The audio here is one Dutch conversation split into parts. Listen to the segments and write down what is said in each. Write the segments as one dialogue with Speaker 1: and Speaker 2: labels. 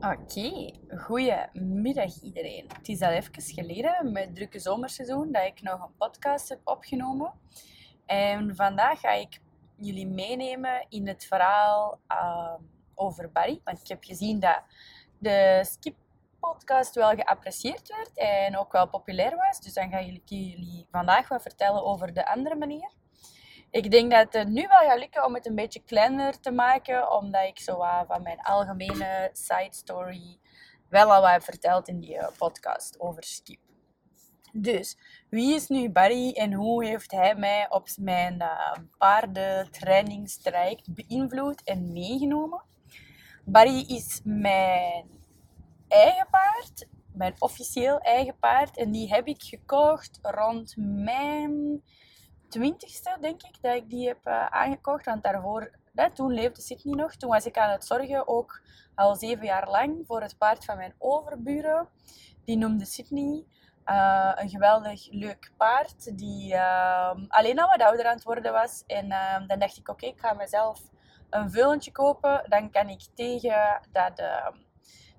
Speaker 1: Oké, goedemiddag iedereen. Het is al even geleden, met het drukke zomerseizoen, dat ik nog een podcast heb opgenomen. En vandaag ga ik jullie meenemen in het verhaal ehm, over Barry. Want ik heb gezien dat de Skip-podcast wel geapprecieerd werd en ook wel populair was. Dus dan ga ik jullie vandaag wat vertellen over de andere manier. Ik denk dat het nu wel gaat lukken om het een beetje kleiner te maken, omdat ik zo van mijn algemene side story wel al wat verteld in die eh, podcast over skip. Dus, wie is nu Barry en hoe heeft hij mij op mijn uh, beïnvloed en meegenomen? Barry is mijn eigen paard, mijn officieel eigen paard. En die heb ik gekocht rond mijn twintigste, denk ik, dat ik die heb uh, aangekocht. Want daarvoor, hè, toen leefde Sydney nog. Toen was ik aan het zorgen, ook al zeven jaar lang, voor het paard van mijn overburen. Die noemde Sydney. Uh, een geweldig leuk paard, die uh, alleen al wat ouder aan het worden was. En ehm, dan dacht ik, oké, ik ga mezelf een veulentje kopen. Dan kan ik tegen dat ehm,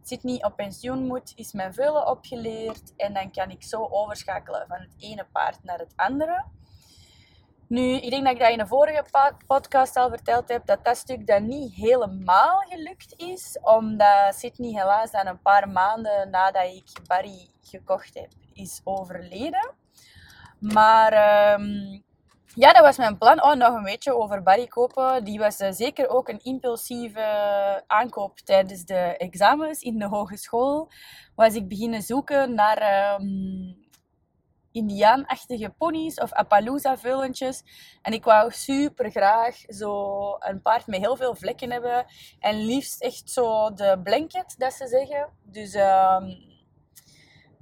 Speaker 1: Sydney op pensioen moet, is mijn veulen opgeleerd. En dan kan ik zo overschakelen van het ene paard naar het andere. Nu, ik denk dat ik dat in een vorige podcast al verteld heb, dat dat stuk dan niet helemaal gelukt is, omdat Sydney helaas dan een paar maanden nadat ik Barry gekocht heb, is overleden. Maar um, ja, dat was mijn plan. Oh, nog een beetje over Barry kopen. Die was uh, zeker ook een impulsieve aankoop tijdens de examens in de hogeschool. Was ik beginnen zoeken naar um, indiaanachtige ponies of Appaloosa-veulentjes. En ik wou super graag zo een paard met heel veel vlekken hebben. En liefst echt zo de blanket, dat ze zeggen. Dus um,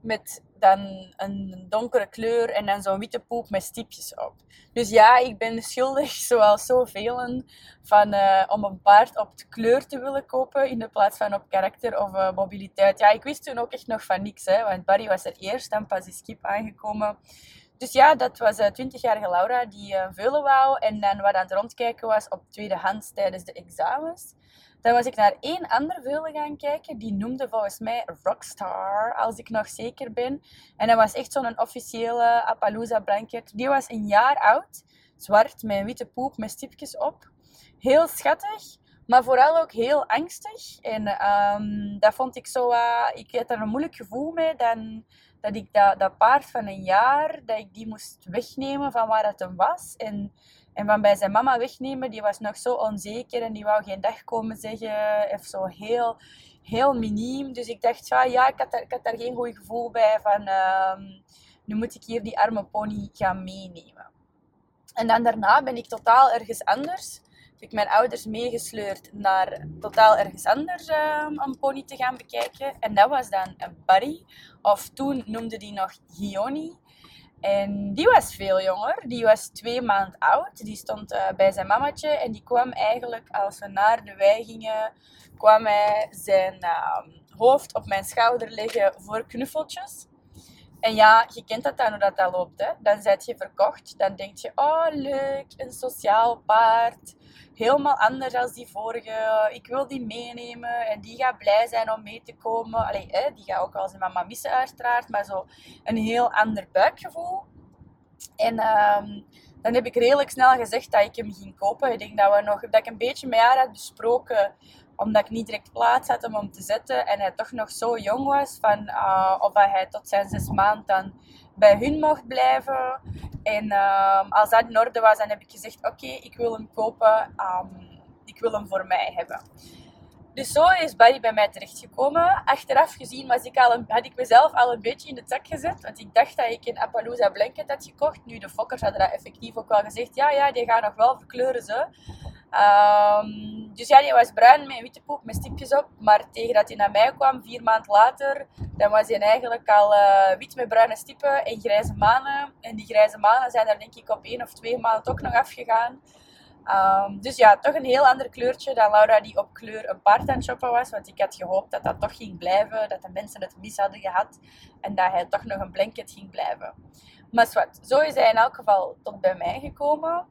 Speaker 1: met dan een donkere kleur en dan zo'n witte poep met stipjes op. Dus ja, ik ben schuldig, zoals zoveel, van uh, om een paard op de kleur te willen kopen in de plaats van op karakter of uh, mobiliteit. Ja, ik wist toen ook echt nog van niks, hè, want Barry was er eerst, dan pas is Skip aangekomen. Dus ja, dat was uh, eh, 20-jarige Laura die uh, veulen wou en dan wat aan het rondkijken was op tweedehands tijdens de examens. Dan was ik naar één ander veulen gaan kijken. Die noemde volgens mij Rockstar, als ik nog zeker ben. En dat was echt zo'n officiële Appaloosa blanket. Die was een jaar oud. Zwart, met een witte poep, met stipjes op. Heel schattig, maar vooral ook heel angstig. En um, dat vond ik zo... Ik had er een moeilijk gevoel mee dan dat ik dat, dat paard van een jaar, dat ik die moest wegnemen van waar het hem was. En en van bij zijn mama wegnemen, die was nog zo onzeker en die wou geen dag komen zeggen. Of zo heel, heel miniem. Dus ik dacht, ja, ik, had daar, ik had daar geen goed gevoel bij van... Uh, nu moet ik hier die arme pony gaan meenemen. En dan daarna ben ik totaal ergens anders. Heb ik mijn ouders meegesleurd naar totaal ergens anders um, een pony te gaan bekijken. En dat was dan een Barry. Of toen noemde die nog Gioni. En die was veel jonger. Die was twee maanden oud. Die stond uh, bij zijn mamatje. En die kwam eigenlijk, als we naar de wei gingen, kwam hij zijn uh, hoofd op mijn schouder leggen voor knuffeltjes. En ja, je kent dat dan hoe dat, dat loopt. Hè? Dan zet je verkocht. Dan denk je, oh leuk, een sociaal paard. Helemaal anders dan die vorige. Ik wil die meenemen. En die gaat blij zijn om mee te komen. Allee, hè, die gaat ook wel zijn mama missen uiteraard. Maar zo een heel ander buikgevoel. En um, dan heb ik redelijk snel gezegd dat ik hem ging kopen. Ik denk dat, we nog, dat ik een beetje met haar had besproken omdat ik niet direct plaats had om hem te zetten en hij toch nog zo jong was, van, uh, of hij tot zijn zes maanden dan bij hun mocht blijven. En uh, als dat in orde was, dan heb ik gezegd, oké, ik wil hem kopen, um, ik wil hem voor mij hebben. Dus zo is Barry bij mij terechtgekomen. Achteraf gezien was ik al had ik mezelf al een beetje in de zak gezet. Want ik dacht dat ik een Appaloosa Blanket had gekocht. Nu, de fokkers hadden dat effectief ook wel gezegd. Ja, ja, die gaan nog wel verkleuren ze. Um, dus ja, die was bruin met witte poep met stipjes op. Maar tegen dat hij naar mij kwam, vier maanden later, dan was hij eigenlijk al uh, wit met bruine stippen en grijze manen. En die grijze manen zijn er denk ik op één of twee maanden toch nog afgegaan. Um, dus ja, toch een heel ander kleurtje dan Laura die op kleur een paard aan shoppen was. Want ik had gehoopt dat dat toch ging blijven, dat de mensen het mis hadden gehad en dat hij toch nog een blanket ging blijven. Maar wat, zo is hij in elk geval tot bij mij gekomen.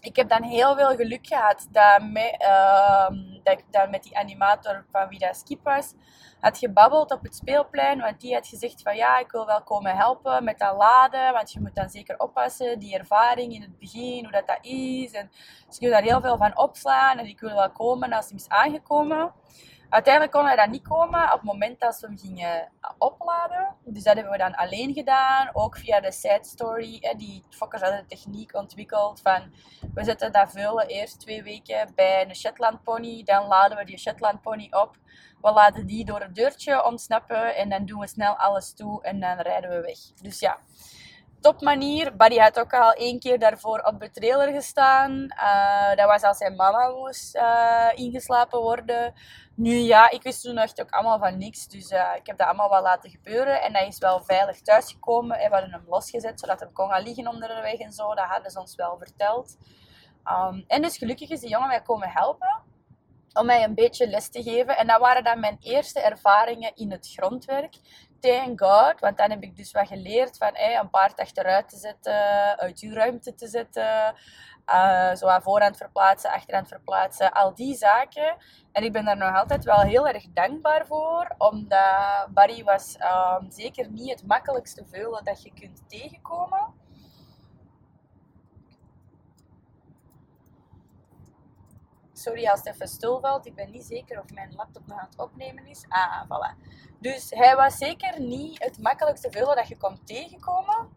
Speaker 1: Ik heb dan heel veel geluk gehad dat, ehm, dat ik dan met die animator van wie dat Skip was, had gebabbeld op het speelplein. Want die had gezegd van ja, ik wil wel komen helpen met dat laden. Want je moet dan zeker oppassen, die ervaring in het begin, hoe dat, dat is. En, dus ik wil daar heel veel van opslaan en ik wil wel komen als hij is aangekomen. Uiteindelijk kon hij dat niet komen op het moment dat we hem gingen opladen. Dus dat hebben we dan alleen gedaan. Ook via de side story. Die fokkers hadden de techniek ontwikkeld van... We zetten dat vullen eerst twee weken bij een Shetland pony. Dan laden we die Shetland pony op. We laten die door het deurtje ontsnappen. En dan doen we snel alles toe. En dan rijden we weg. Dus ja topmanier. Barry had ook al één keer daarvoor op de trailer gestaan. Uh, dat was als zijn mama moest uh, ingeslapen worden. Nu ja, ik wist toen echt ook allemaal van niks. Dus uh, ik heb dat allemaal wel laten gebeuren. En hij is wel veilig thuisgekomen. En we hadden hem losgezet, zodat hij kon gaan liggen onder de weg en zo. Dat hadden ze ons wel verteld. Um, en dus gelukkig is die jongen mij komen helpen. Om mij een beetje les te geven. En dat waren dan mijn eerste ervaringen in het grondwerk thank God. Want dan heb ik dus wat geleerd van hey, een paard achteruit te zetten, uit uw ruimte te zetten. Uh, zo aan voorhand verplaatsen, achterhand verplaatsen, al die zaken. En ik ben daar nog altijd wel heel erg dankbaar voor, omdat Barry was um, zeker niet het makkelijkste veulen dat je kunt tegenkomen. Sorry als het even stil valt. Ik ben niet zeker of mijn laptop nog aan het opnemen is. Ah, voilà. Dus hij was zeker niet het makkelijkste veulen dat je kon tegenkomen.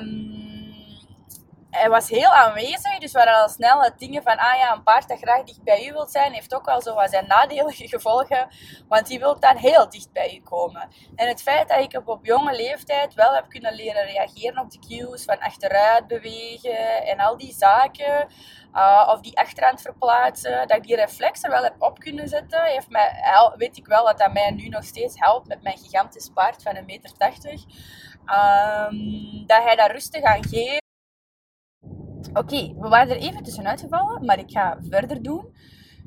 Speaker 1: Um, hij was heel aanwezig, dus we al snel het dingen van, ah ja, een paard dat graag dicht bij u wilt zijn, heeft ook wel zo zijn nadelige gevolgen, want die wil dan heel dicht bij u komen. En het feit dat ik op, jonge leeftijd wel heb kunnen leren reageren op de cues van achteruit bewegen en al die zaken, uh, of die achterhand verplaatsen, dat ik die reflex er wel heb op kunnen zetten, heeft mij, weet ik wel dat dat mij nu nog steeds helpt met mijn gigantisch paard van 1,80 meter. Um, dat hij daar rustig aan geeft Oké, we waren er even tussenuit gevallen, maar ik ga verder doen.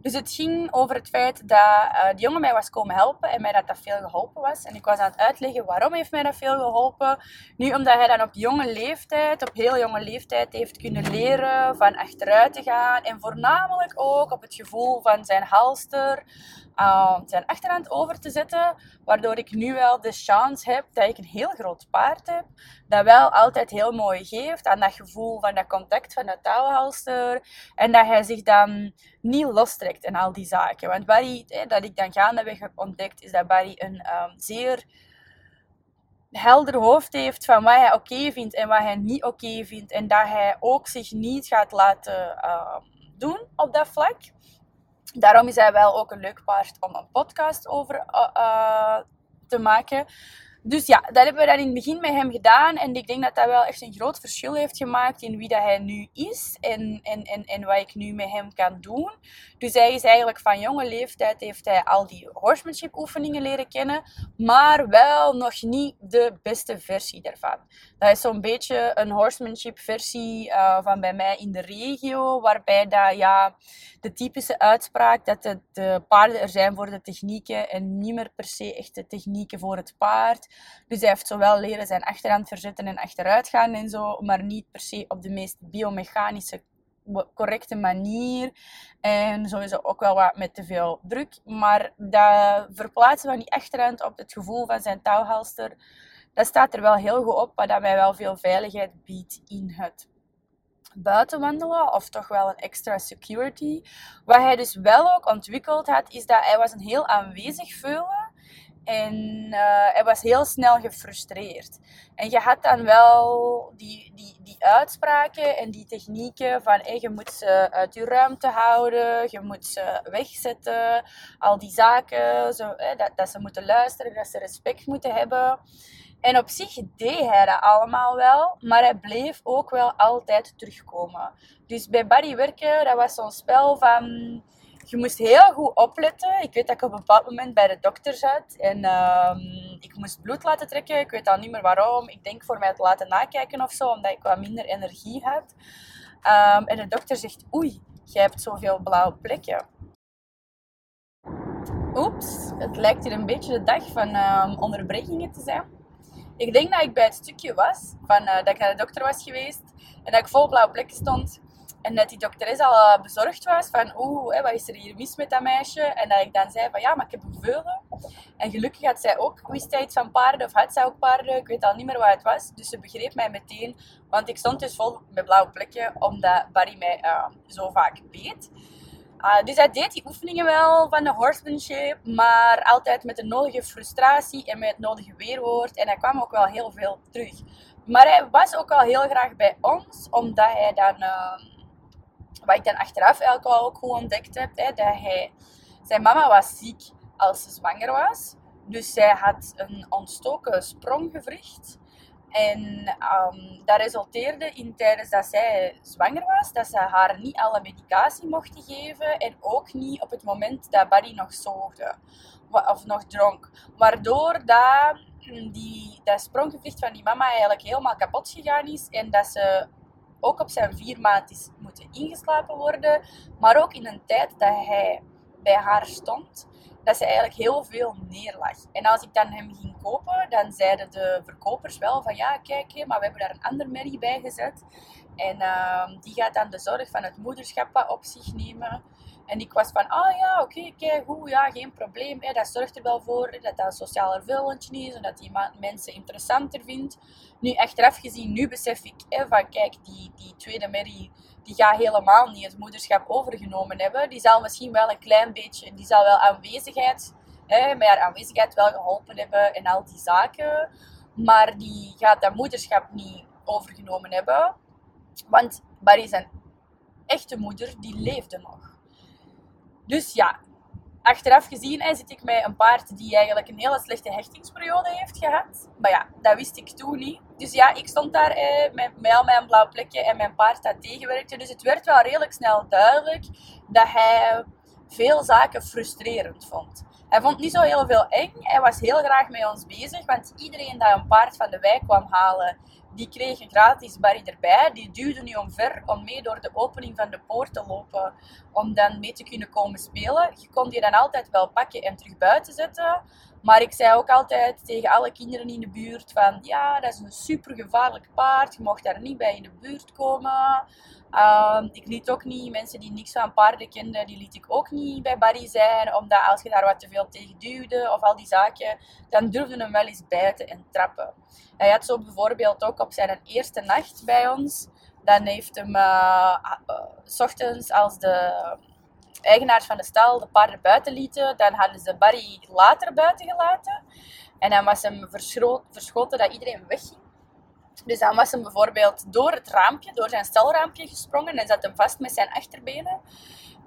Speaker 1: Dus het ging over het feit dat uh, die jongen mij was komen helpen en mij dat dat veel geholpen was. En ik was aan het uitleggen waarom heeft mij dat veel geholpen. Nu, omdat hij dan op jonge leeftijd, op heel jonge leeftijd, heeft kunnen leren van achteruit te gaan. En voornamelijk ook op het gevoel van zijn halster, uh, zijn achterhand over te zetten. Waardoor ik nu wel de chance heb dat ik een heel groot paard heb. Dat wel altijd heel mooi geeft aan dat gevoel van dat contact van dat touwhalster. En dat hij zich dan niet lostrekt en al die zaken. Want Barry, dat ik dan gaandeweg heb ontdekt, is dat Barry een um, zeer helder hoofd heeft van wat hij oké vindt en wat hij niet oké vindt. En dat hij ook zich niet gaat laten uh, doen op dat vlak. Daarom is hij wel ook een leuk paard om een podcast over uh, te maken. Dus ja, dat hebben we dan in het begin met hem gedaan. En ik denk dat dat wel echt een groot verschil heeft gemaakt in wie dat hij nu is. En, en, en, en wat ik nu met hem kan doen. Dus hij is eigenlijk van jonge leeftijd heeft hij al die horsemanship oefeningen leren kennen. Maar wel nog niet de beste versie daarvan. Dat is zo'n beetje een horsemanship versie uh, van bij mij in de regio. Waarbij dat, ja, de typische uitspraak dat de, de paarden er zijn voor de technieken. En niet meer per se echt de technieken voor het paard. Dus hij heeft zowel leren zijn achterhand verzetten en achteruit gaan en zo, maar niet per se op de meest biomechanische correcte manier. En sowieso ook wel wat met te veel druk. Maar dat verplaatsen van die achterhand op het gevoel van zijn touwhalster, dat staat er wel heel goed op, wat dat mij wel veel veiligheid biedt in het buiten wandelen, of toch wel een extra security. Wat hij dus wel ook ontwikkeld had, is dat hij was een heel aanwezig veulen. En uh, hij was heel snel gefrustreerd. En je had dan wel die, die, die uitspraken en die technieken van je moet ze uit je ruimte houden, je moet ze wegzetten, al die zaken, zo, dat, dat ze moeten luisteren, dat ze respect moeten hebben. En op zich deed hij dat allemaal wel, maar hij bleef ook wel altijd terugkomen. Dus bij Barry werken, dat was zo'n spel van je moest heel goed opletten. Ik weet dat ik op een bepaald moment bij de dokter zat en uh, ik moest bloed laten trekken. Ik weet al niet meer waarom. Ik denk voor mij te laten nakijken of zo, omdat ik wat minder energie had. Um, en de dokter zegt: Oei, jij hebt zoveel blauwe plekken. Oeps, het lijkt hier een beetje de dag van um, onderbrekingen te zijn. Ik denk dat ik bij het stukje was, van, dat ik naar de dokter was geweest en dat ik vol blauwe plekken stond. En dat die dokteres al uh, bezorgd was van, oeh, wat is er hier mis met dat meisje? En dat ik dan zei van, ja, maar ik heb een veulen. En gelukkig had zij ook, wist zij van paarden, of had zij ook paarden, ik weet al niet meer wat het was. Dus ze begreep mij meteen, want ik stond dus vol met blauwe plekken, omdat Barry mij uh, zo vaak beet. Uh, dus hij deed die oefeningen wel van de horsemanship, maar altijd met de nodige frustratie en met het nodige weerwoord. En hij kwam ook wel heel veel terug. Maar hij was ook al heel graag bij ons, omdat hij dan wat ik dan achteraf eigenlijk al ook goed ontdekt heb, hè, dat hij, zijn mama was ziek als ze zwanger was. Dus zij had een ontstoken spronggewricht. En um, dat resulteerde in tijdens dat zij zwanger was, dat ze haar niet alle medicatie mochten geven en ook niet op het moment dat Barry nog zoogde of nog dronk. Waardoor dat, die, dat van die mama eigenlijk helemaal kapot gegaan is en dat ze ook op zijn vier maand is moeten ingeslapen worden. Maar ook in een tijd dat hij bij haar stond, dat ze eigenlijk heel veel neerlag. En als ik dan hem ging kopen, dan zeiden de verkopers wel van ja, kijk, maar we hebben daar een ander merrie bij gezet. En uh, die gaat dan de zorg van het moederschap op zich nemen. En ik was van, ah ja, oké, okay, goed, ja, geen probleem. Hè, dat zorgt er wel voor dat dat een socialer vullentje is en dat die mensen interessanter vindt. Nu, achteraf gezien, nu besef ik hè, van, kijk, die, die tweede Mary, die gaat helemaal niet het moederschap overgenomen hebben. Die zal misschien wel een klein beetje, die zal wel aanwezigheid, hè, met haar aanwezigheid wel geholpen hebben en al die zaken. Maar die gaat dat moederschap niet overgenomen hebben. Want Barry zijn echte moeder, die leefde nog. Dus ja, achteraf gezien zit ik met een paard die eigenlijk een hele slechte hechtingsperiode heeft gehad. Maar ja, dat wist ik toen niet. Dus ja, ik stond daar eh, met, met al mijn blauw plekje en mijn paard dat tegenwerkte. Dus het werd wel redelijk snel duidelijk dat hij veel zaken frustrerend vond. Hij vond niet zo heel veel eng. Hij was heel graag met ons bezig, want iedereen dat een paard van de wijk kwam halen, die kreeg een gratis barry erbij. Die duwde nu omver om mee door de opening van de poort te lopen, om dan mee te kunnen komen spelen. Je kon die dan altijd wel pakken en terug buiten zetten. Maar ik zei ook altijd tegen alle kinderen in de buurt van, ja, dat is een super gevaarlijk paard. Je mocht daar niet bij in de buurt komen. Ehm, ik liet ook niet, mensen die niks van paarden kenden, die liet ik ook niet bij Barry zijn. Omdat als je daar wat te veel tegen duwde of al die zaken, dan durfde hem wel eens bijten en trappen. Hij had zo bijvoorbeeld ook op zijn eerste nacht bij ons. Dan heeft hem uh, s ochtends als de eigenaars van de stal de paarden buiten lieten, dan hadden ze Barry later buiten gelaten. En dan was hem verschoten dat iedereen wegging. Dus dan was hem bijvoorbeeld door het raampje, door zijn stalraampje gesprongen en zat hem vast met zijn achterbenen.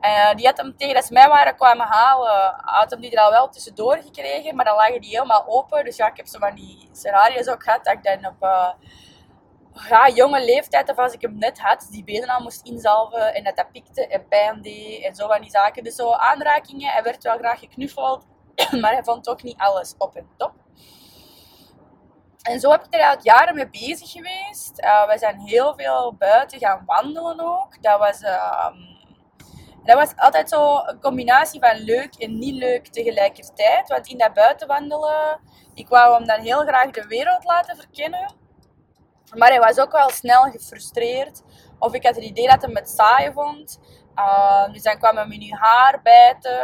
Speaker 1: Uh, die had hem tegen dat ze mij waren kwamen halen, had hem die er al wel tussendoor gekregen, maar dan lagen die helemaal open. Dus ja, ik heb zo van die scenario's ook gehad dat ik dan op ja, jonge leeftijd, of als ik hem net had, die benen al moest inzalven en dat dat pikte en pijn deed en zo van die zaken. Dus zo aanrakingen, hij werd wel graag geknuffeld, maar hij vond ook niet alles op en top. En zo heb ik er eigenlijk jaren mee bezig geweest. Uh, we zijn heel veel buiten gaan wandelen ook. Dat was, uh, dat was altijd zo een combinatie van leuk en niet leuk tegelijkertijd. Want in dat buiten wandelen, ik wou hem dan heel graag de wereld laten verkennen. Maar hij was ook wel snel gefrustreerd. Of ik had het idee dat hij het saai vond. Uh, dus dan kwam hij in je haar bijten,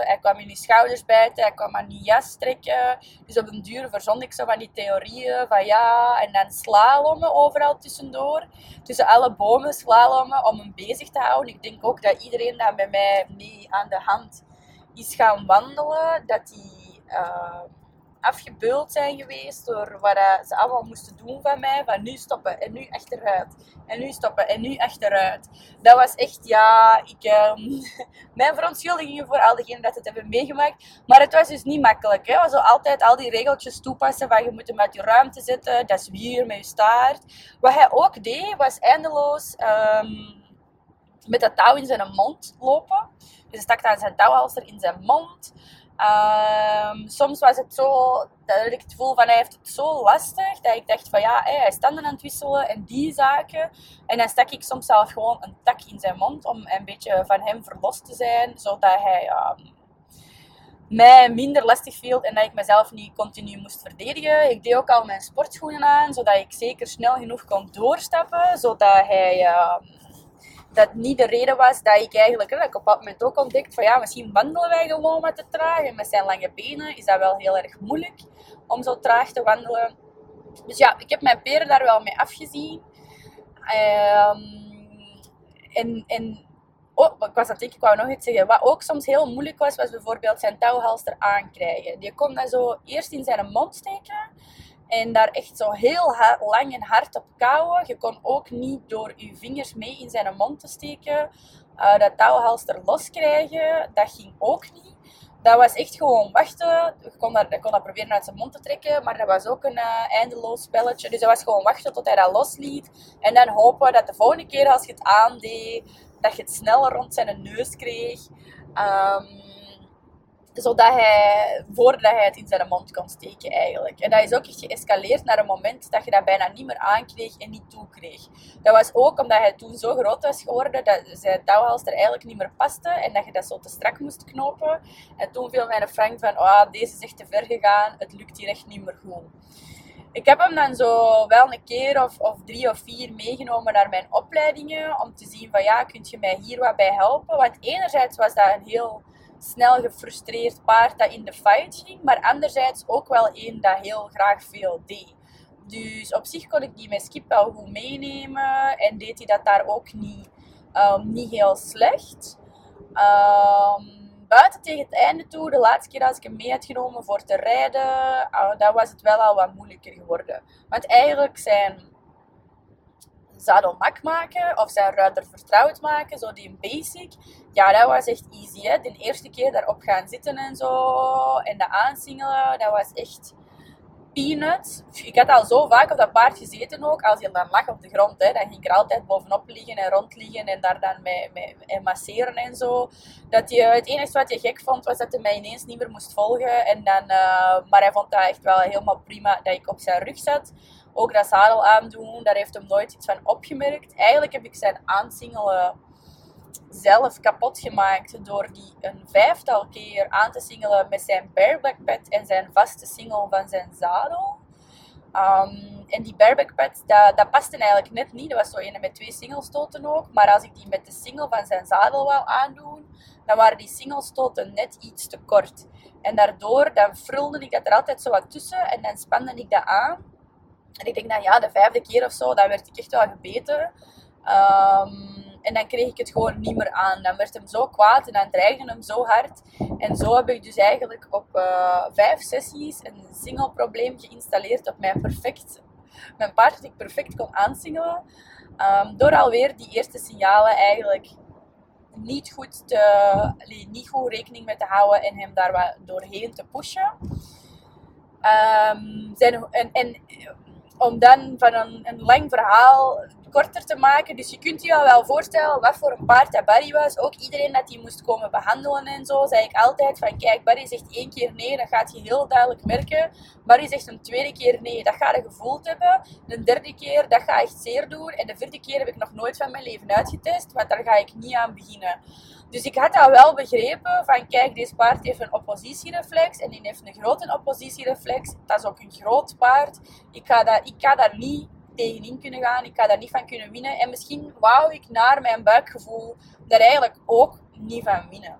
Speaker 1: hij kwam in je schouders bijten, hij kwam aan die jas trekken. Dus op een duur verzond ik zo van die theorieën van ja, en dan slalommen overal tussendoor. Tussen alle bomen slalommen om hem bezig te houden. Ik denk ook dat iedereen dat met mij mee aan de hand is gaan wandelen, dat die... afgebeuld zijn geweest door wat ze allemaal moesten doen van mij. Van nu stoppen en nu achteruit. En nu stoppen en nu achteruit. Dat was echt, ja, ik, um, mijn verontschuldigingen voor al diegenen dat het hebben meegemaakt. Maar het was dus niet makkelijk. Hè. Zo altijd al die regeltjes toepassen van je moet hem uit je ruimte zetten. Dat is hier met je staart. Wat hij ook deed, was eindeloos um, met dat touw in zijn mond lopen. Dus hij stak dan zijn touwhalster in zijn mond. Um, soms was het zo dat ik het gevoel van hij heeft het zo lastig dat ik dacht van ja, hij is standen aan het wisselen en die zaken. En dan stak ik soms zelf gewoon een tak in zijn mond om een beetje van hem verlost te zijn, zodat hij um, mij minder lastig viel en dat ik mezelf niet continu moest verdedigen. Ik deed ook al mijn sportschoenen aan, zodat ik zeker snel genoeg kon doorstappen, zodat hij... Uh, dat niet de reden was dat ik eigenlijk, dat ik op dat moment ook ontdekt van ja, misschien wandelen wij gewoon met te traag. En met zijn lange benen is dat wel heel erg moeilijk om zo traag te wandelen. Dus ja, ik heb mijn peren daar wel mee afgezien. Um, en, en Oh, ik was dat ik, ik wou nog iets zeggen. Wat ook soms heel moeilijk was, was bijvoorbeeld zijn touwhalster aankrijgen. Die kon dat zo eerst in zijn mond steken en daar echt zo heel lang en hard op kouwen. Je kon ook niet door je vingers mee in zijn mond te steken uh, dat touwhalster loskrijgen. Dat ging ook niet. Dat was echt gewoon wachten. Je kon dat, kon dat proberen uit zijn mond te trekken, maar dat was ook een uh, eindeloos spelletje. Dus dat was gewoon wachten tot hij dat losliet. En dan hopen dat de volgende keer als je het aandeed, dat je het sneller rond zijn neus kreeg. Um, zodat hij, voordat hij het in zijn mond kon steken eigenlijk. En dat is ook echt geëscaleerd naar een moment dat je dat bijna niet meer aankreeg en niet toekreeg. Dat was ook omdat hij toen zo groot was geworden dat zijn touwhalster eigenlijk niet meer paste en dat je dat zo te strak moest knopen. En toen viel mijn Frank van, oh, deze is echt te ver gegaan, het lukt hier echt niet meer goed ik heb hem dan zo wel een keer of, of drie of vier meegenomen naar mijn opleidingen. Om te zien van ja, kunt je mij hier wat bij helpen? Want enerzijds was dat een heel snel gefrustreerd paard dat in de fight ging. Maar anderzijds ook wel een dat heel graag veel deed. Dus op zich kon ik die mijn skip wel goed meenemen. En deed hij dat daar ook niet, um, niet heel slecht. Um, buiten tegen het einde toe, de laatste keer als ik hem mee had genomen voor te rijden, uh, was het wel al wat moeilijker geworden. Want eigenlijk zijn zadelmak maken of zijn ruiter vertrouwd maken, zo die basic, ja, dat was echt easy. Hè? De eerste keer daarop gaan zitten en zo en dat aansingelen, dat was echt peanuts. Ik had al zo vaak op dat paard gezeten ook. Als hij dan lag op de grond, hè, dan ging ik er altijd bovenop liggen en rondliggen en daar dan mee, en masseren en zo. Dat je, het enige wat je gek vond, was dat hij mij ineens niet meer moest volgen. En dan, uh, maar hij vond dat echt wel helemaal prima dat ik op zijn rug zat. Ook dat zadel aandoen, daar heeft hem nooit iets van opgemerkt. Eigenlijk heb ik zijn aansingelen zelf kapot gemaakt door die een vijftal keer aan te singelen met zijn bareback pad en zijn vaste single van zijn zadel. Um, en die bareback pad, dat, dat paste eigenlijk net niet. Dat was zo een met twee singelstoten ook. Maar als ik die met de single van zijn zadel wou aandoen, dan waren die singelstoten net iets te kort. En daardoor, dan frulde ik dat er altijd zo wat tussen en dan spande ik dat aan. En ik denk, nou ja, de vijfde keer of zo, dan werd ik echt wel gebeten. Um, en dan kreeg ik het gewoon niet meer aan. Dan werd hem zo kwaad en dan dreigde hem zo hard. En zo heb ik dus eigenlijk op uh, vijf sessies een single probleem geïnstalleerd op mijn perfect, mijn paard dat ik perfect kon aansingelen. Um, door alweer die eerste signalen eigenlijk niet goed, te, niet goed rekening mee te houden en hem daar wat doorheen te pushen. Um, zijn, en, en om dan van een, een lang verhaal korter te maken. Dus je kunt je wel voorstellen wat voor een paard dat Barry was. Ook iedereen dat hij moest komen behandelen en zo, zei ik altijd van kijk, Barry zegt één keer nee, dat gaat je heel duidelijk merken. Barry zegt een tweede keer nee, dat ga je gevoeld hebben. De derde keer, dat ga echt zeer doen. En de vierde keer heb ik nog nooit van mijn leven uitgetest, want daar ga ik niet aan beginnen. Dus ik had al wel begrepen van kijk, deze paard heeft een oppositiereflex en die heeft een grote oppositiereflex. Dat is ook een groot paard. Ik ga, dat, ik ga daar niet tegenin kunnen gaan. Ik ga daar niet van kunnen winnen. En misschien wou ik naar mijn buikgevoel daar eigenlijk ook niet van winnen.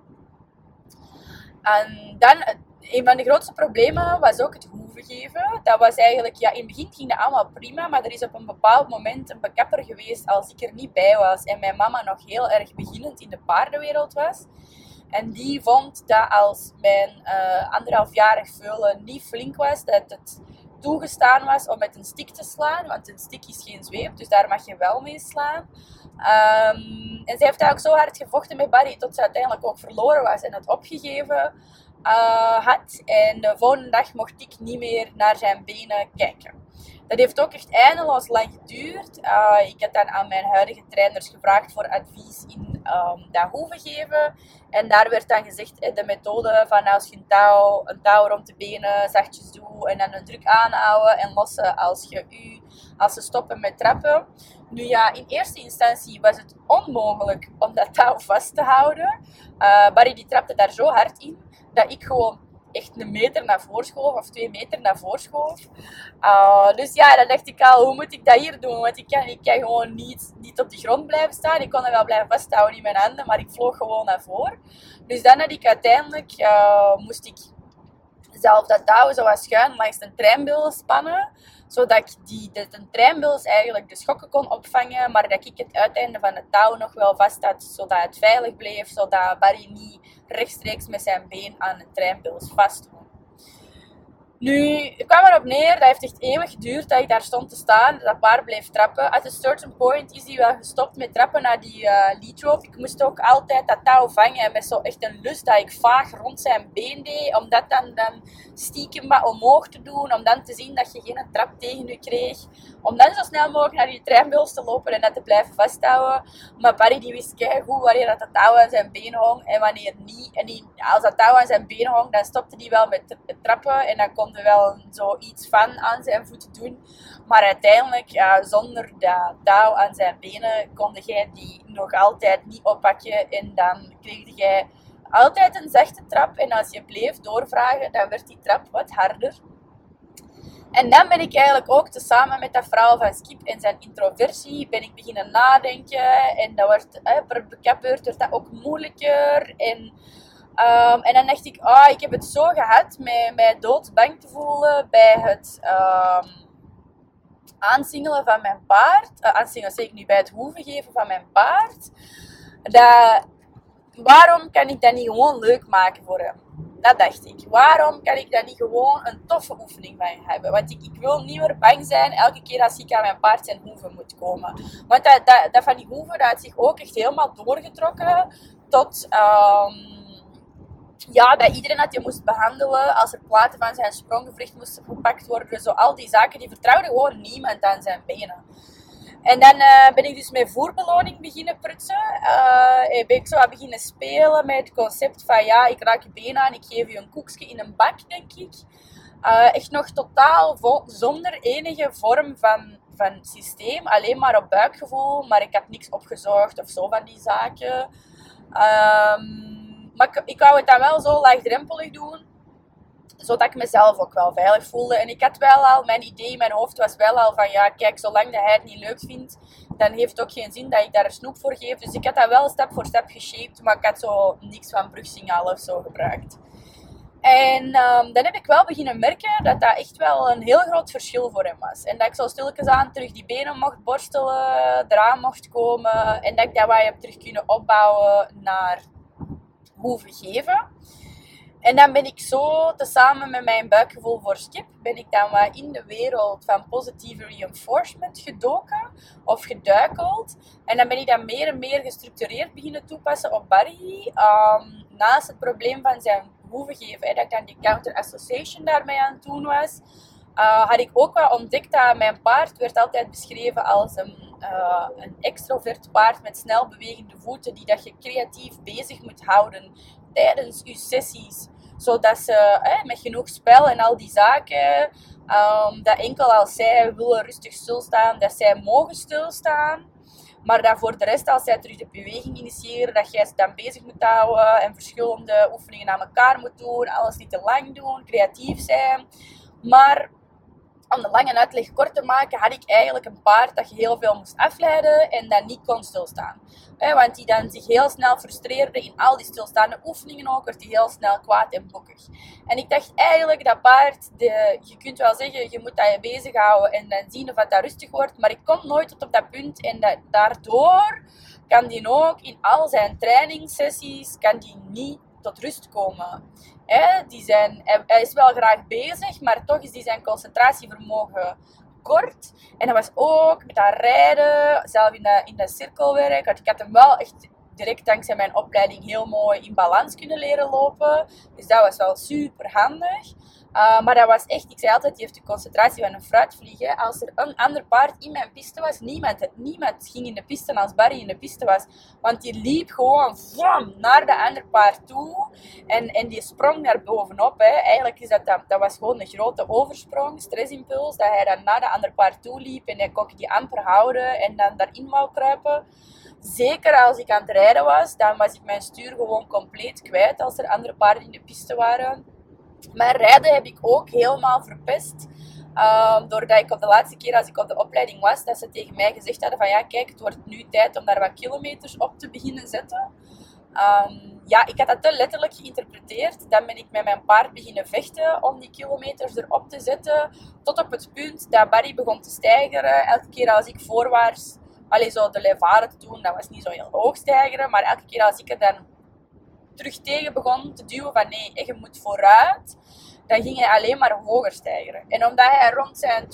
Speaker 1: En dan, een van de grootste problemen was ook het hoeven geven. Dat was eigenlijk, ja, in het begin ging dat allemaal prima, maar er is op een bepaald moment een bekapper geweest als ik er niet bij was en mijn mama nog heel erg beginnend in de paardenwereld was. En die vond dat als mijn uh, anderhalfjarig veulen niet flink was, dat het toegestaan was om met een stick te slaan, want een stick is geen zweep, dus daar mag je wel mee slaan. Um, en zij heeft eigenlijk zo hard gevochten met Barry tot ze uiteindelijk ook verloren was en het opgegeven uh, had. En de volgende dag mocht ik niet meer naar zijn benen kijken. Dat heeft ook echt eindeloos lang geduurd. Uh, ik heb dan aan mijn huidige trainers gevraagd voor advies in um, dat hoeven geven. En daar werd dan gezegd de methode van als je een touw, een touw rond de benen zachtjes doet en dan een druk aanhouden en lossen als je u, als ze stoppen met trappen. Nu ja, in eerste instantie was het onmogelijk om dat touw vast te houden. Uh, Barry die trapte daar zo hard in dat ik gewoon echt een meter naar voren schoof of twee meter naar voren schoof. Uh, dus ja, dan dacht ik al, hoe moet ik dat hier doen? Want ik kan, ik kan gewoon niet, niet op de grond blijven staan. Ik kon er wel blijven vasthouden in mijn handen, maar ik vloog gewoon naar voren. Dus dan had ik uiteindelijk, uh, moest ik zelf dat touw zo wat schuin langs de treinbeelden spannen zodat ik die, de, treinbuls eigenlijk de schokken kon opvangen, maar dat ik het uiteinde van het touw nog wel vast had, zodat het veilig bleef, zodat Barry niet rechtstreeks met zijn been aan de treinbuls vast nu, ik kwam erop neer, dat heeft echt eeuwig geduurd dat ik daar stond te staan, dat paard bleef trappen. At a certain point is hij wel gestopt met trappen naar die uh, lead rope. Ik moest ook altijd dat touw vangen met zo echt een lust dat ik vaag rond zijn been deed, om dat dan, dan stiekem wat omhoog te doen, om dan te zien dat je geen trap tegen je kreeg. Om dan zo snel mogelijk naar die treinbuls te lopen en dat te blijven vasthouden. Maar Barry die wist goed wanneer dat, touw aan zijn been hong en wanneer niet. En die, als dat touw aan zijn been hong, dan stopte hij wel met trappen en dan kon er wel zoiets van aan zijn voeten doen. Maar uiteindelijk, ja, zonder dat touw aan zijn benen, kon jij die nog altijd niet oppakken. En dan kreeg jij altijd een zachte trap. En als je bleef doorvragen, dan werd die trap wat harder. En dan ben ik eigenlijk ook tezamen met dat vrouw van Skip en zijn introversie ben ik beginnen nadenken. En dat wordt, per beurt werd dat ook moeilijker. En Um, en dan dacht ik, ah, ik heb het zo gehad met mij doodsbang te voelen bij het um, aansingelen van mijn paard. Uh, aansingelen zeker nu bij het hoeven geven van mijn paard. Dat, waarom kan ik dat niet gewoon leuk maken voor hem? Dat dacht ik. Waarom kan ik dat niet gewoon een toffe oefening van hebben? Want ik, ik wil niet meer bang zijn elke keer als ik aan mijn paard zijn hoeven moet komen. Want dat, dat, dat van die hoeven dat had zich ook echt helemaal doorgetrokken tot... Um, ja, dat iedereen dat je moest behandelen als er platen van zijn spronggevricht moesten gepakt worden. Zo al die zaken, die vertrouwde gewoon niemand aan zijn benen. En dan uh, ben ik dus met voerbeloning beginnen prutsen. Uh, ben ik zo aan beginnen spelen met het concept van ja, ik raak je benen aan, ik geef je een koekje in een bak, denk ik. Uh, echt nog totaal zonder enige vorm van, van systeem, alleen maar op buikgevoel, maar ik had niks opgezocht of zo van die zaken. Um, maar ik, ik wou het dan wel zo laagdrempelig doen, zodat ik mezelf ook wel veilig voelde. En ik had wel al, mijn idee mijn hoofd was wel al van, ja, kijk, zolang hij het niet leuk vindt, dan heeft het ook geen zin dat ik daar een snoep voor geef. Dus ik had dat wel stap voor stap geshaped, maar ik had zo niks van brugsignaal of zo gebruikt. En um, dan heb ik wel beginnen merken dat dat echt wel een heel groot verschil voor hem was. En dat ik zo stilletjes aan terug die benen mocht borstelen, eraan mocht komen. En dat ik dat wat heb terug kunnen opbouwen naar hoeven geven. En dan ben ik zo, tezamen met mijn buikgevoel voor skip, ben ik dan wat in de wereld van positieve reinforcement gedoken of geduikeld. En dan ben ik dat meer en meer gestructureerd beginnen toepassen op Barry. Um, naast het probleem van zijn hoeven geven, hè, dat ik dan die counter association daarmee aan het doen was, uh, had ik ook wel ontdekt dat mijn paard werd altijd beschreven als een, uh, een extrovert paard met snel bewegende voeten, die dat je creatief bezig moet houden tijdens je sessies. Zodat ze met genoeg spel en al die zaken, um, dat enkel als zij willen rustig stilstaan, dat zij mogen stilstaan. Maar dat voor de rest, als zij terug de beweging initiëren, dat jij ze dan bezig moet houden en verschillende oefeningen aan elkaar moet doen, alles niet te lang doen, creatief zijn. Maar om de lange uitleg kort te maken, had ik eigenlijk een paard dat je heel veel moest afleiden en dat niet kon stilstaan. want die dan zich heel snel frustreerde in al die stilstaande oefeningen ook, werd hij heel snel kwaad en bokkig. En ik dacht eigenlijk, dat paard, de, je kunt wel zeggen, je moet dat je bezighouden en dan zien of dat rustig wordt, maar ik kom nooit tot op dat punt en dat, daardoor kan die ook in al zijn trainingssessies, kan die niet tot rust komen. die zijn, hij, is wel graag bezig, maar toch is die zijn concentratievermogen kort. En dat was ook met dat rijden, zelf in dat, in dat cirkelwerk. Ik had hem wel echt direct dankzij mijn opleiding heel mooi in balans kunnen leren lopen. Dus dat was wel super handig. Uh, maar dat was echt, ik zei altijd, die heeft de concentratie van een fruitvlieg. Als er een ander paard in mijn piste was, niemand, niemand ging in de piste als Barry in de piste was. Want die liep gewoon vlam, naar de ander paard toe. En, en die sprong naar bovenop. Hè. Eigenlijk is dat, dat, dat was gewoon een grote oversprong, stressimpuls. Dat hij dan naar de ander paard toe liep en hij kon die amper houden en dan daarin wou kruipen. Zeker als ik aan het rijden was, dan was ik mijn stuur gewoon compleet kwijt als er andere paarden in de piste waren. Mijn rijden heb ik ook helemaal verpest. Um, doordat ik op de laatste keer als ik op de opleiding was, dat ze tegen mij gezegd hadden van ja, kijk, het wordt nu tijd om daar wat kilometers op te beginnen zetten. Um, ja, ik had dat te letterlijk geïnterpreteerd. Dan ben ik met mijn paard beginnen vechten om die kilometers erop te zetten. Tot op het punt dat Barry begon te stijgeren. Elke keer als ik voorwaarts, alleen zo de levaren te doen, dat was niet zo heel hoog stijgeren. Maar elke keer als ik er dan terug tegen begon te duwen van nee, je moet vooruit dan ging hij alleen maar hoger stijgen. En omdat hij rond zijn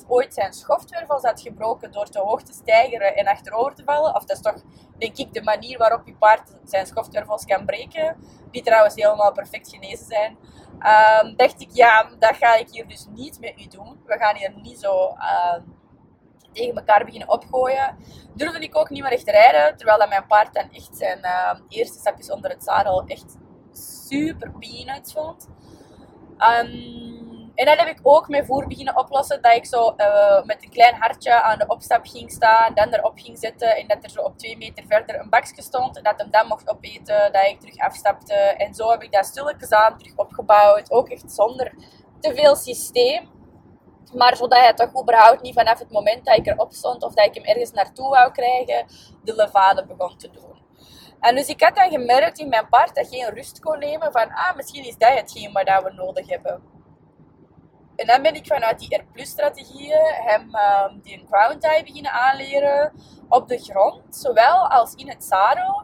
Speaker 1: 2,5 ooit zijn schoftwervels had gebroken door te hoog te stijgen en achterover te vallen, of dat is toch, denk ik, de manier waarop je paard zijn schoftwervels kan breken, die trouwens helemaal perfect genezen zijn, um, dacht ik, ja, dat ga ik hier dus niet met u doen. We gaan hier niet zo uh, tegen elkaar beginnen opgooien. Durfde ik ook niet meer echt rijden, terwijl dat mijn paard echt zijn uh, eerste stapjes onder het zadel echt super peanuts vond. Um, en dan heb ik ook mijn voer beginnen oplossen. Dat ik zo uh, met een klein hartje aan de opstap ging staan. Dan erop ging zitten. En dat er zo op twee meter verder een bakje stond. En dat hem dan mocht opeten. Dat ik terug afstapte. En zo heb ik dat stilletjes aan terug opgebouwd. Ook echt zonder te veel systeem. Maar zodat hij toch überhaupt niet vanaf het moment dat ik erop stond. Of dat ik hem ergens naartoe wou krijgen. De levade begon te doen. En dus ik had dan gemerkt in mijn paard dat geen rust kon nemen van, ah, misschien is dat hetgeen wat we nodig hebben. En dan ben ik vanuit die R-strategieën hem um, die een crown tie beginnen aanleren op de grond, zowel als in het zadel.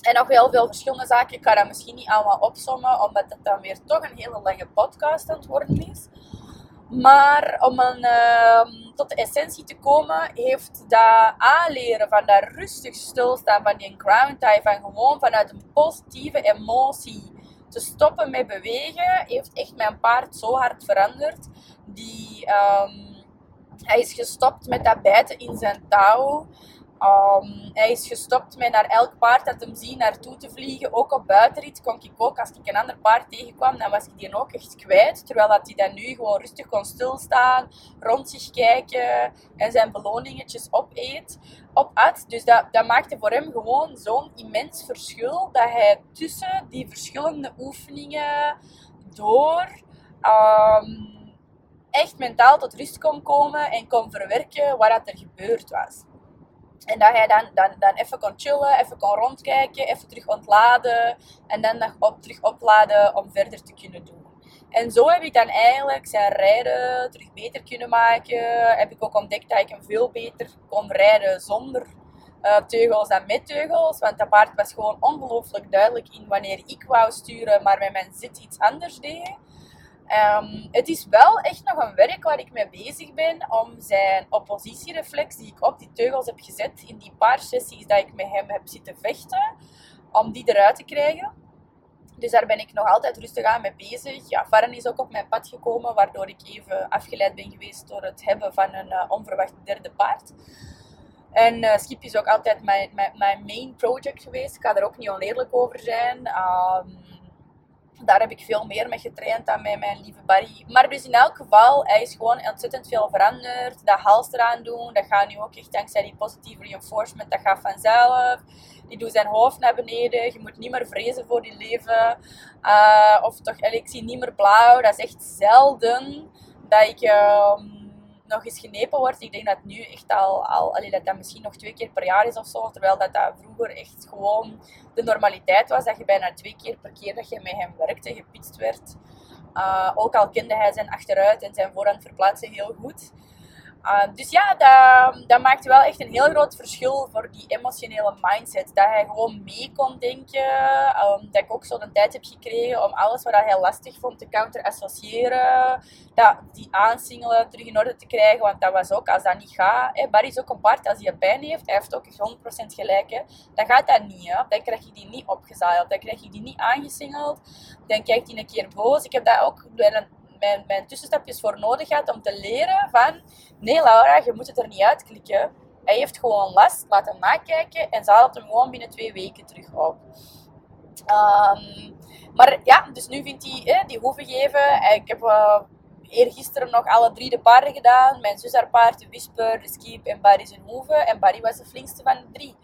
Speaker 1: En nog heel veel verschillende zaken. Ik ga dat misschien niet allemaal opsommen, omdat het dan weer toch een hele lange podcast aan het worden is. Maar om ehm, tot de essentie te komen, heeft dat aanleren van dat rustig stilstaan van die ground van gewoon vanuit een positieve emotie te stoppen met bewegen, heeft echt mijn paard zo hard veranderd. Die, ehm, hij is gestopt met dat bijten in zijn touw. Um, hij is gestopt met naar elk paard dat hem ziet naartoe te vliegen. Ook op buitenrit kon ik ook, als ik een ander paard tegenkwam, dan was ik die ook echt kwijt. Terwijl dat hij dan nu gewoon rustig kon stilstaan, rond zich kijken en zijn beloningetjes opeet, opat. Dus dat, dat maakte voor hem gewoon zo'n immens verschil dat hij tussen die verschillende oefeningen door um, echt mentaal tot rust kon komen en kon verwerken wat er gebeurd was. En dat hij dan, dan, dan even kon chillen, even kon rondkijken, even terug ontladen. En dan nog op, terug opladen om verder te kunnen doen. En zo heb ik dan eigenlijk zijn rijden terug beter kunnen maken. Heb ik ook ontdekt dat ik hem veel beter kon rijden zonder uh, teugels dan met teugels. Want dat paard was gewoon ongelooflijk duidelijk in wanneer ik wou sturen, maar met mijn zit iets anders deed. Um, het is wel echt nog een werk waar ik mee bezig ben om zijn oppositiereflex die ik op die teugels heb gezet in die paar sessies dat ik met hem heb zitten vechten, om die eruit te krijgen. Dus daar ben ik nog altijd rustig aan mee bezig. Ja, Farren is ook op mijn pad gekomen, waardoor ik even afgeleid ben geweest door het hebben van een uh, onverwacht derde paard. En uh, Skip is ook altijd mijn, mijn, mijn, main project geweest. Ik ga er ook niet oneerlijk over zijn. Um, daar heb ik veel meer mee getraind dan met mijn lieve Barry. Maar dus in elk geval, hij is gewoon ontzettend veel veranderd. Dat hals eraan doen, dat gaat nu ook echt dankzij die positieve reinforcement, dat gaat vanzelf. Die doet zijn hoofd naar beneden. Je moet niet meer vrezen voor die leven. Uh, of toch, ik zie niet meer blauw. Dat is echt zelden dat ik... Uh, nog eens genepen wordt. Ik denk dat nu echt al, al dat dat misschien nog twee keer per jaar is of zo. Terwijl dat, dat vroeger echt gewoon de normaliteit was. Dat je bijna twee keer per keer dat je met hem werkte, gepitst werd. Uh, ook al kende hij zijn achteruit en zijn voorhand verplaatsen heel goed. Uh, dus ja, dat, dat maakt wel echt een heel groot verschil voor die emotionele mindset. Dat hij gewoon mee kon denken. Um, dat ik ook zo de tijd heb gekregen om alles wat hij lastig vond te counter-associëren. Dat, die aansingelen terug in orde te krijgen. Want dat was ook, als dat niet gaat. Hè, Barry is ook een als hij pijn heeft, hij heeft ook 100% gelijk. Hè, dan gaat dat niet. Hè. Dan krijg je die niet opgezaaid. Dan krijg je die niet aangesingeld. Dan kijkt hij een keer boos. Ik heb dat ook mijn, mijn tussenstapjes voor nodig had om te leren van... Nee, Laura, je moet het er niet uitklikken. Hij heeft gewoon last, laat hem nakijken en zal het hem gewoon binnen twee weken terug op. Um, maar ja, dus nu vindt hij die hoeven geven. Ik heb uh, eergisteren nog alle drie de paarden gedaan. Mijn zus haar paard, de Whisper, de Skip en Barry zijn hoeve. En Barry was de flinkste van de drie.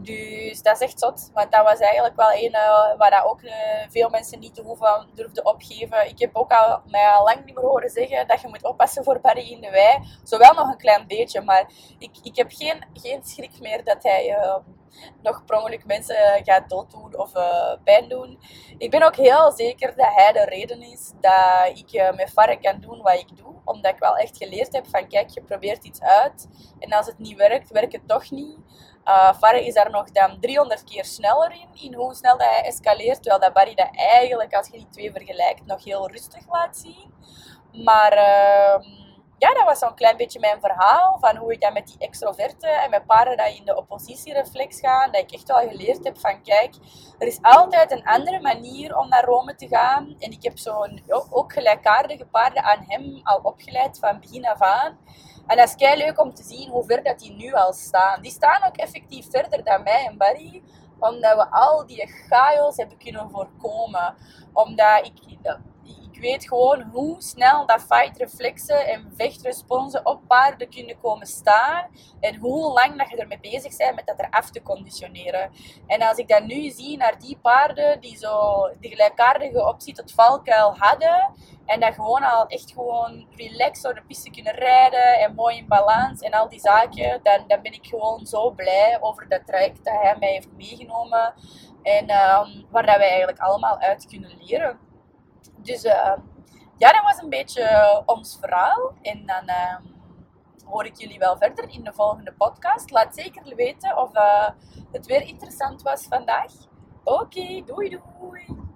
Speaker 1: Dus dat is echt zot. Want dat was eigenlijk wel een uh, waar dat ook uh, veel mensen niet de hoeve durfden opgeven. Ik heb ook al, mij lang niet meer horen zeggen dat je moet oppassen voor Barry in de wei. Zowel nog een klein beetje, maar ik, ik heb geen, geen schrik meer dat hij nog per ongeluk mensen gaat dooddoen of pijn doen. Ik ben ook heel zeker dat hij de reden is dat ik met Farre kan doen wat ik doe. Omdat ik wel echt geleerd heb van kijk, je probeert iets uit. En als het niet werkt, werkt het toch niet. Uh, Farre is daar nog dan 300 keer sneller in, in hoe snel dat hij escaleert. Terwijl dat Barry dat eigenlijk, als je die twee vergelijkt, nog heel rustig laat zien. Maar uh, ja, dat was zo'n klein beetje mijn verhaal. Van hoe ik dan met die extroverte en met paarden dat in de oppositiereflex gaan. Dat ik echt wel geleerd heb van kijk, er is altijd een andere manier om naar Rome te gaan. En ik heb zo'n ook gelijkaardige paarden aan hem al opgeleid van begin af aan. En dat is kei leuk om te zien hoe ver dat die nu al staan. Die staan ook effectief verder dan mij en Barry, omdat we al die chaos hebben kunnen voorkomen. Omdat ik, ik weet gewoon hoe snel dat fight-reflexen en vechtresponsen op paarden kunnen komen staan. En hoe lang dat je ermee bezig bent met dat eraf te conditioneren. En als ik dan nu zie naar die paarden die zo de gelijkaardige optie tot valkuil hadden. En dat gewoon al echt gewoon relaxed door de piste kunnen rijden en mooi in balans en al die zaken. Dan, dan ben ik gewoon zo blij over dat traject dat hij mij heeft meegenomen. En um, waar dat wij eigenlijk allemaal uit kunnen leren. Dus uh, ja, dat was een beetje ons verhaal. En dan uh, hoor ik jullie wel verder in de volgende podcast. Laat zeker weten of uh, het weer interessant was vandaag. Oké, doei doei!